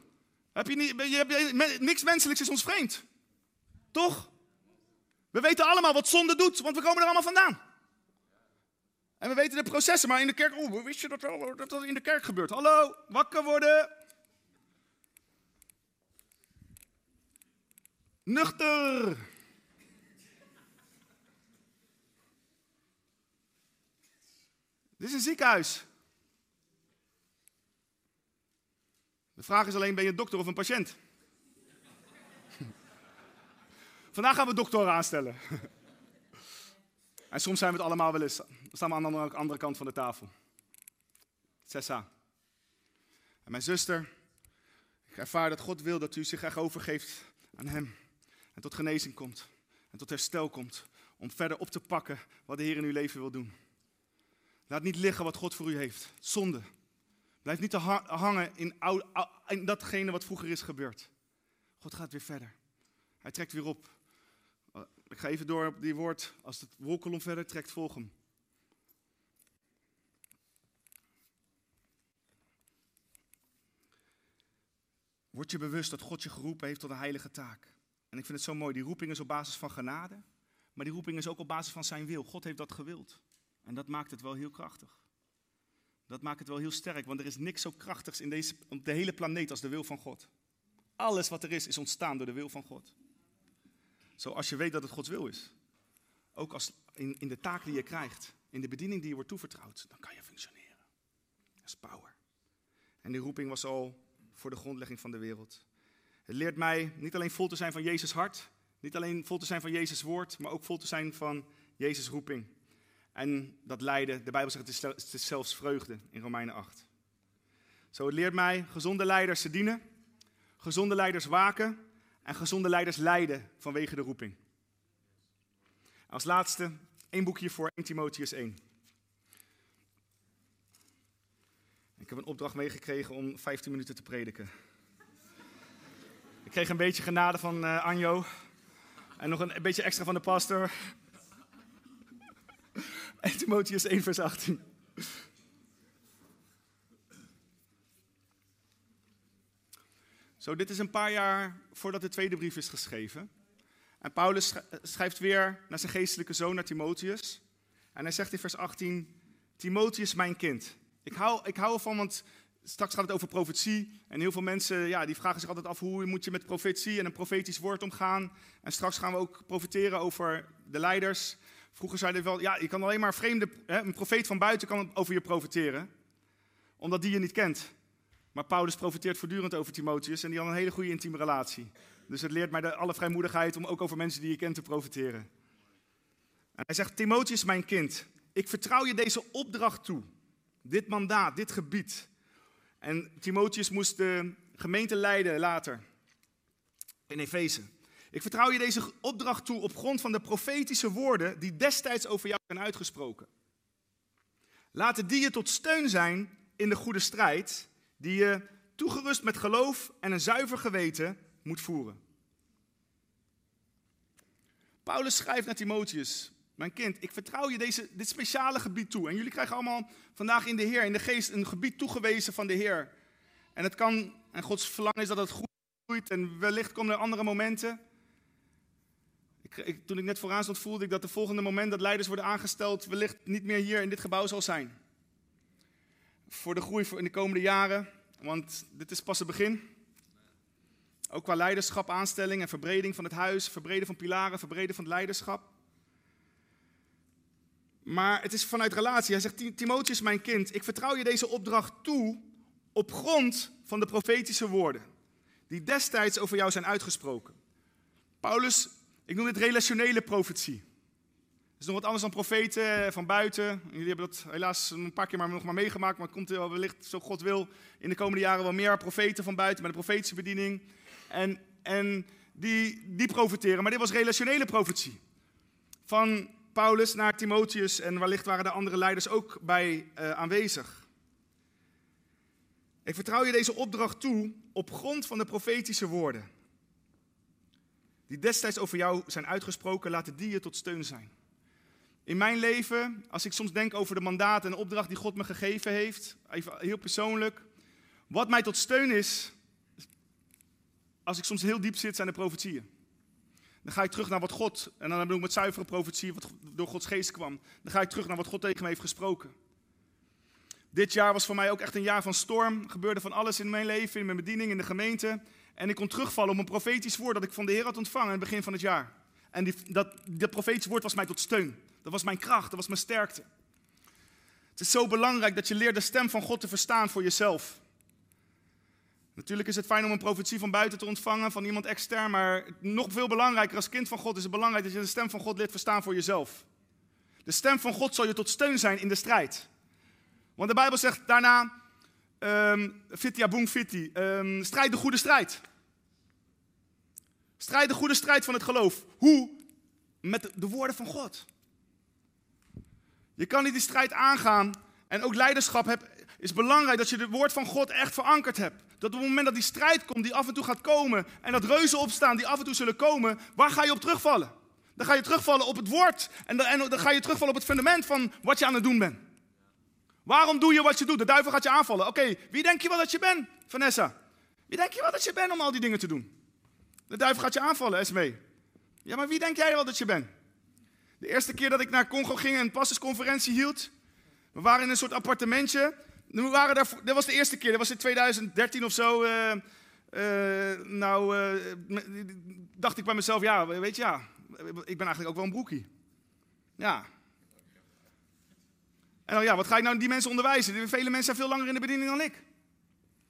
Heb je niet, je, je, niks menselijks is ons vreemd. Toch? We weten allemaal wat zonde doet, want we komen er allemaal vandaan. En we weten de processen, maar in de kerk, oeh, wist je dat dat dat in de kerk gebeurt? Hallo, wakker worden. Nuchter. Dit is een ziekenhuis. De vraag is alleen, ben je een dokter of een patiënt? Vandaag gaan we doktoren aanstellen. en soms zijn we het allemaal wel eens. Dan staan we aan de andere, kant van de tafel. Sessa. En mijn zuster, ik ervaar dat God wil dat u zich echt overgeeft aan hem. En tot genezing komt. En tot herstel komt. Om verder op te pakken wat de Heer in uw leven wil doen. Laat niet liggen wat God voor u heeft. Zonde. Blijf niet te hangen in, datgene wat vroeger is gebeurd. God gaat weer verder. Hij trekt weer op. Ik ga even door op die woord. Als het wolkolom verder trekt, volg hem. Word je bewust dat God je geroepen heeft tot een heilige taak. En ik vind het zo mooi. Die roeping is op basis van genade. Maar die roeping is ook op basis van zijn wil. God heeft dat gewild. En dat maakt het wel heel krachtig. Dat maakt het wel heel sterk, want er is niks zo krachtigs in deze, op de hele planeet als de wil van God. Alles wat er is, is ontstaan door de wil van God. Zoals je weet dat het Gods wil is. Ook als in, in de taak die je krijgt, in de bediening die je wordt toevertrouwd, dan kan je functioneren. Dat is power. En die roeping was al voor de grondlegging van de wereld. Het leert mij niet alleen vol te zijn van Jezus hart, niet alleen vol te zijn van Jezus woord, maar ook vol te zijn van Jezus roeping. En dat lijden, de Bijbel zegt het is zelfs vreugde in Romeinen 8. Zo, het leert mij gezonde leiders te dienen, gezonde leiders waken en gezonde leiders lijden vanwege de roeping. Als laatste één boekje voor 1 Timotheus 1. Ik heb een opdracht meegekregen om 15 minuten te prediken. Ik kreeg een beetje genade van uh, Anjo. En nog een, een beetje extra van de pastor. 1 Timotheus 1 vers 18. Zo, dit is een paar jaar voordat de tweede brief is geschreven. En Paulus schrijft weer naar zijn geestelijke zoon, naar Timotheus. En hij zegt in vers 18, Timotheus, mijn kind. Ik hou, ik hou ervan, want straks gaat het over profetie. En heel veel mensen ja, die vragen zich altijd af, hoe moet je met profetie en een profetisch woord omgaan? En straks gaan we ook profiteren over de leiders. Vroeger zeiden we wel, ja, je kan alleen maar vreemde, hè, een profeet van buiten kan over je profiteren. Omdat die je niet kent. Maar Paulus profiteert voortdurend over Timotheus en die had een hele goede intieme relatie. Dus het leert mij de, alle vrijmoedigheid om ook over mensen die je kent te profiteren. En hij zegt, Timotheus, mijn kind, ik vertrouw je deze opdracht toe. Dit mandaat, dit gebied. En Timotheus moest de gemeente leiden later in Efeze. Ik vertrouw je deze opdracht toe op grond van de profetische woorden die destijds over jou zijn uitgesproken. Laten die je tot steun zijn in de goede strijd, die je toegerust met geloof en een zuiver geweten moet voeren. Paulus schrijft naar Timotheus, mijn kind, ik vertrouw je deze, dit speciale gebied toe. En jullie krijgen allemaal vandaag in de Heer, in de geest, een gebied toegewezen van de Heer. En het kan, en Gods verlangen is dat het groeit en wellicht komen er andere momenten. Toen ik net vooraan stond, voelde ik dat de volgende moment dat leiders worden aangesteld wellicht niet meer hier in dit gebouw zal zijn. Voor de groei in de komende jaren, want dit is pas het begin. Ook qua leiderschap, aanstelling en verbreding van het huis, verbreden van pilaren, verbreden van het leiderschap. Maar het is vanuit relatie. Hij zegt, Timotheus, mijn kind, ik vertrouw je deze opdracht toe op grond van de profetische woorden die destijds over jou zijn uitgesproken. Paulus, ik noem dit relationele profetie. Dat is nog wat anders dan profeten van buiten. Jullie hebben dat helaas een paar keer maar nog maar meegemaakt, maar komt wel wellicht, zo God wil, in de komende jaren wel meer profeten van buiten met de profetische bediening. En, en die, die profeteren. Maar dit was relationele profetie. Van Paulus naar Timotheus en wellicht waren de andere leiders ook bij uh, aanwezig. Ik vertrouw je deze opdracht toe op grond van de profetische woorden. Die destijds over jou zijn uitgesproken, laten die je tot steun zijn. In mijn leven, als ik soms denk over de mandaat en de opdracht die God me gegeven heeft, even heel persoonlijk, wat mij tot steun is, als ik soms heel diep zit, zijn de profetieën. Dan ga ik terug naar wat God, en dan bedoel ik met zuivere profetie, wat door Gods geest kwam. Dan ga ik terug naar wat God tegen me heeft gesproken. Dit jaar was voor mij ook echt een jaar van storm. Er gebeurde van alles in mijn leven, in mijn bediening, in de gemeente. En ik kon terugvallen op een profetisch woord dat ik van de Heer had ontvangen in het begin van het jaar. En die, dat, dat profetisch woord was mij tot steun. Dat was mijn kracht, dat was mijn sterkte. Het is zo belangrijk dat je leert de stem van God te verstaan voor jezelf. Natuurlijk is het fijn om een profetie van buiten te ontvangen, van iemand extern, maar nog veel belangrijker als kind van God is het belangrijk dat je de stem van God leert verstaan voor jezelf. De stem van God zal je tot steun zijn in de strijd. Want de Bijbel zegt daarna, um, boom fiti, um, strijd de goede strijd. Strijd de goede strijd van het geloof. Hoe? Met de woorden van God. Je kan niet die strijd aangaan en ook leiderschap heb, is belangrijk dat je het woord van God echt verankerd hebt. Dat op het moment dat die strijd komt, die af en toe gaat komen, en dat reuzen opstaan die af en toe zullen komen, waar ga je op terugvallen? Dan ga je terugvallen op het woord en dan, en dan ga je terugvallen op het fundament van wat je aan het doen bent. Waarom doe je wat je doet? De duivel gaat je aanvallen. Oké, wie denk je wel dat je bent, Vanessa? Wie denk je wel dat je bent om al die dingen te doen? De duivel gaat je aanvallen, Esmee. Ja, maar wie denk jij wel dat je bent? De eerste keer dat ik naar Congo ging en een pastorsconferentie hield, we waren in een soort appartementje we waren daar, dat was de eerste keer, dat was in 2013 of zo. Uh, uh, nou, uh, dacht ik bij mezelf, ja, weet je, ja, ik ben eigenlijk ook wel een broekie. Ja. En ja, wat ga ik nou die mensen onderwijzen? Vele mensen zijn veel langer in de bediening dan ik.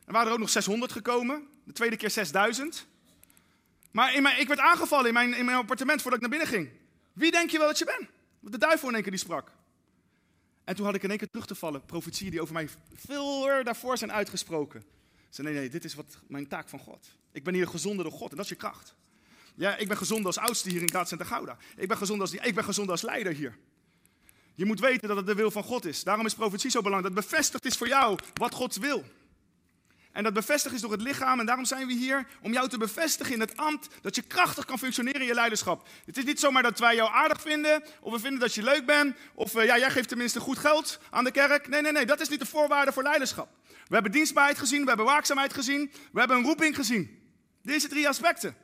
Er waren er ook nog 600 gekomen. De tweede keer 6000. Maar in ik werd aangevallen in mijn, in mijn appartement voordat ik naar binnen ging. Wie denk je wel dat je bent? De duivel in één keer die sprak. En toen had ik in één keer terug te vallen. Profetieën die over mij veel daarvoor zijn uitgesproken. Ze nee, nee, dit is wat mijn taak van God. Ik ben hier gezonder door God en dat is je kracht. Ja, ik ben gezond als oudste hier in Kaatcenter Gouda. Ik ben gezond als, ik ben als leider hier. Je moet weten dat het de wil van God is. Daarom is profetie zo belangrijk. Dat bevestigd is voor jou wat God wil. En dat bevestigd is door het lichaam. En daarom zijn we hier om jou te bevestigen in het ambt. Dat je krachtig kan functioneren in je leiderschap. Het is niet zomaar dat wij jou aardig vinden. Of we vinden dat je leuk bent. Of uh, ja, jij geeft tenminste goed geld aan de kerk. Nee, nee, nee. Dat is niet de voorwaarde voor leiderschap. We hebben dienstbaarheid gezien. We hebben waakzaamheid gezien. We hebben een roeping gezien. Deze drie aspecten.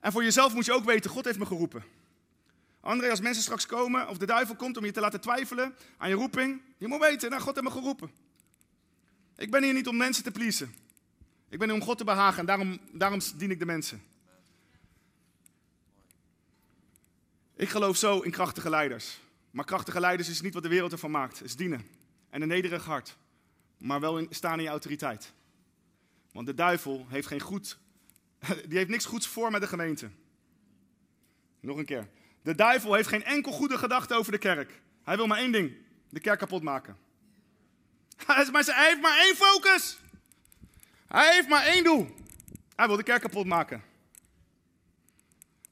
En voor jezelf moet je ook weten, God heeft me geroepen. André, als mensen straks komen, of de duivel komt om je te laten twijfelen aan je roeping, je moet weten, nou, God heeft me geroepen. Ik ben hier niet om mensen te pleasen. Ik ben hier om God te behagen en daarom, daarom dien ik de mensen. Ik geloof zo in krachtige leiders. Maar krachtige leiders is niet wat de wereld ervan maakt. Is dienen. En een nederig hart. Maar wel in, staan in je autoriteit. Want de duivel heeft geen goed Die heeft niks goeds voor met de gemeente. Nog een keer. De duivel heeft geen enkel goede gedachte over de kerk. Hij wil maar één ding: de kerk kapot maken. Hij heeft maar één focus. Hij heeft maar één doel. Hij wil de kerk kapot maken.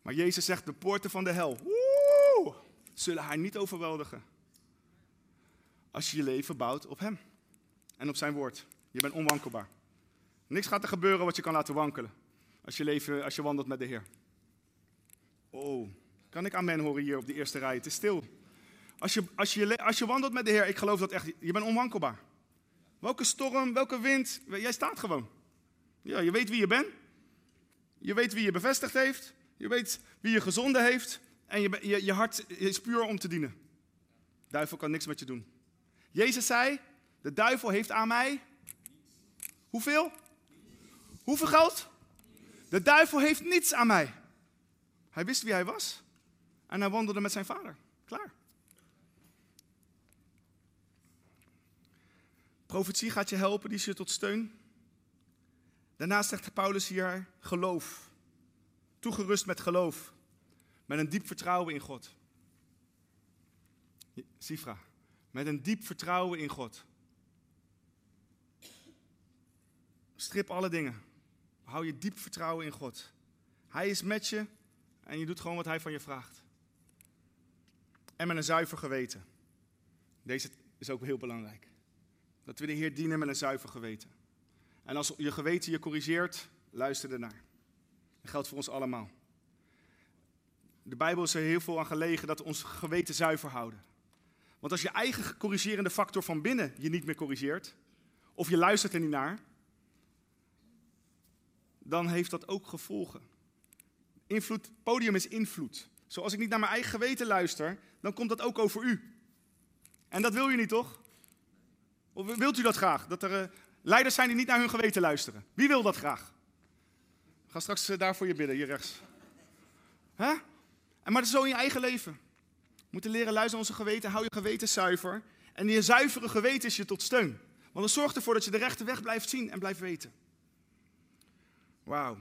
Maar Jezus zegt: de poorten van de hel woe, zullen haar niet overweldigen. Als je je leven bouwt op Hem en op Zijn woord. Je bent onwankelbaar. Niks gaat er gebeuren wat je kan laten wankelen. Als je, leven, als je wandelt met de Heer. Oh, kan ik amen horen hier op de eerste rij? Het is stil. Als je, als je, als je wandelt met de Heer, ik geloof dat echt, je bent onwankelbaar. Welke storm, welke wind, jij staat gewoon. Ja, je weet wie je bent. Je weet wie je bevestigd heeft. Je weet wie je gezonden heeft. En je, je, je hart is puur om te dienen. De duivel kan niks met je doen. Jezus zei, de duivel heeft aan mij... Hoeveel? Hoeveel geld? De duivel heeft niets aan mij. Hij wist wie hij was en hij wandelde met zijn vader. Klaar. Profetie gaat je helpen, die is je tot steun. Daarnaast zegt Paulus hier geloof. Toegerust met geloof. Met een diep vertrouwen in God. Sifra. Met een diep vertrouwen in God. Strip alle dingen. Hou je diep vertrouwen in God. Hij is met je en je doet gewoon wat hij van je vraagt. En met een zuiver geweten. Deze is ook heel belangrijk. Dat we de Heer dienen met een zuiver geweten. En als je geweten je corrigeert, luister ernaar. Dat geldt voor ons allemaal. De Bijbel is er heel veel aan gelegen dat we ons geweten zuiver houden. Want als je eigen corrigerende factor van binnen je niet meer corrigeert, of je luistert er niet naar, dan heeft dat ook gevolgen. Invloed, podium is invloed. Zoals ik niet naar mijn eigen geweten luister, dan komt dat ook over u. En dat wil je niet, toch? Of wilt u dat graag? Dat er uh, leiders zijn die niet naar hun geweten luisteren. Wie wil dat graag? ga straks uh, daar voor je bidden, hier rechts. En maar dat is zo in je eigen leven. We moeten leren luisteren naar onze geweten. Hou je geweten zuiver. En je zuivere geweten is je tot steun. Want het zorgt ervoor dat je de rechte weg blijft zien en blijft weten. Wauw.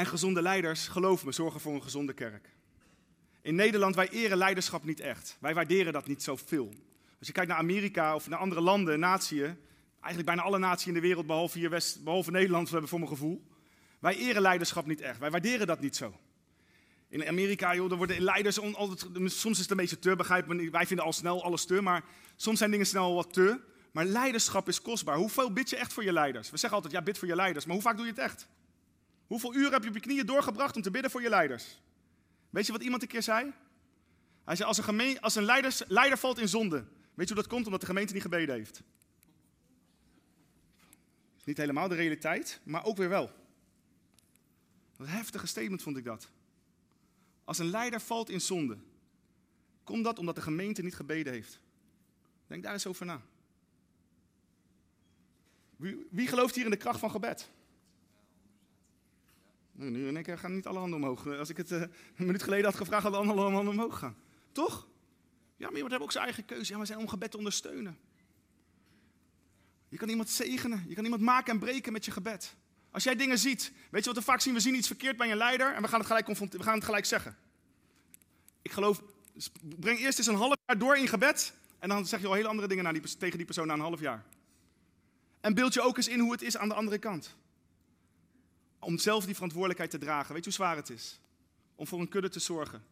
En gezonde leiders, geloof me, zorgen voor een gezonde kerk. In Nederland, wij eren leiderschap niet echt. Wij waarderen dat niet zoveel. Als je kijkt naar Amerika of naar andere landen, naties, eigenlijk bijna alle naties in de wereld, behalve, hier West, behalve Nederland, we hebben voor mijn gevoel. Wij eren leiderschap niet echt. Wij waarderen dat niet zo. In Amerika, joh, er worden leiders altijd, soms is het een beetje te, begrijp me, wij vinden al snel alles te, maar soms zijn dingen snel wat te. Maar leiderschap is kostbaar. Hoeveel bid je echt voor je leiders? We zeggen altijd, ja, bid voor je leiders. Maar hoe vaak doe je het echt? Hoeveel uren heb je op je knieën doorgebracht om te bidden voor je leiders? Weet je wat iemand een keer zei? Hij zei, als een, gemeen, als een leiders, leider valt in zonde, weet je hoe dat komt? Omdat de gemeente niet gebeden heeft. is niet helemaal de realiteit, maar ook weer wel. Wat een heftige statement vond ik dat. Als een leider valt in zonde, komt dat omdat de gemeente niet gebeden heeft. Denk daar eens over na. Wie, wie gelooft hier in de kracht van gebed? Nou, nu in één keer gaan niet alle handen omhoog. Als ik het uh, een minuut geleden had gevraagd, hadden alle handen omhoog gaan. Toch? Ja, maar iemand heeft ook zijn eigen keuze. Ja, maar zijn om gebed te ondersteunen. Je kan iemand zegenen. Je kan iemand maken en breken met je gebed. Als jij dingen ziet, weet je wat we vaak zien? We zien iets verkeerd bij een leider en we gaan het gelijk, we gaan het gelijk zeggen. Ik geloof, breng eerst eens een half jaar door in gebed en dan zeg je al hele andere dingen naar die, tegen die persoon na een half jaar. En beeld je ook eens in hoe het is aan de andere kant. Om zelf die verantwoordelijkheid te dragen. Weet je hoe zwaar het is? Om voor een kudde te zorgen.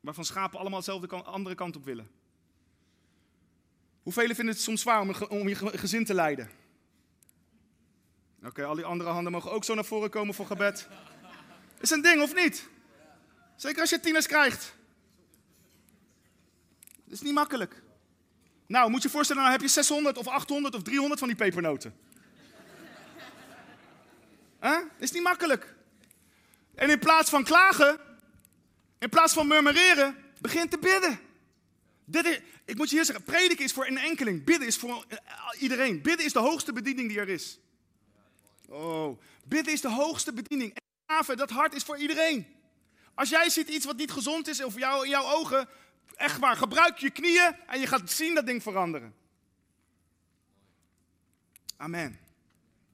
Waarvan schapen allemaal dezelfde andere kant op willen. Hoeveel vinden het soms zwaar om, je gezin te leiden? Oké, al die andere handen mogen ook zo naar voren komen voor gebed. Is een ding of niet? Zeker als je tieners krijgt. Dat is niet makkelijk. Nou, moet je je voorstellen, nou heb je 600 of 800 of 300 van die pepernoten. Is niet makkelijk. En in plaats van klagen, in plaats van murmureren, begin te bidden. Dit is, ik moet je hier zeggen, prediken is voor een enkeling. Bidden is voor iedereen. Bidden is de hoogste bediening die er is. Oh, bidden is de hoogste bediening. En dat hart is voor iedereen. Als jij ziet iets wat niet gezond is of jou, in jouw ogen, echt waar, gebruik je knieën en je gaat zien dat ding veranderen. Amen.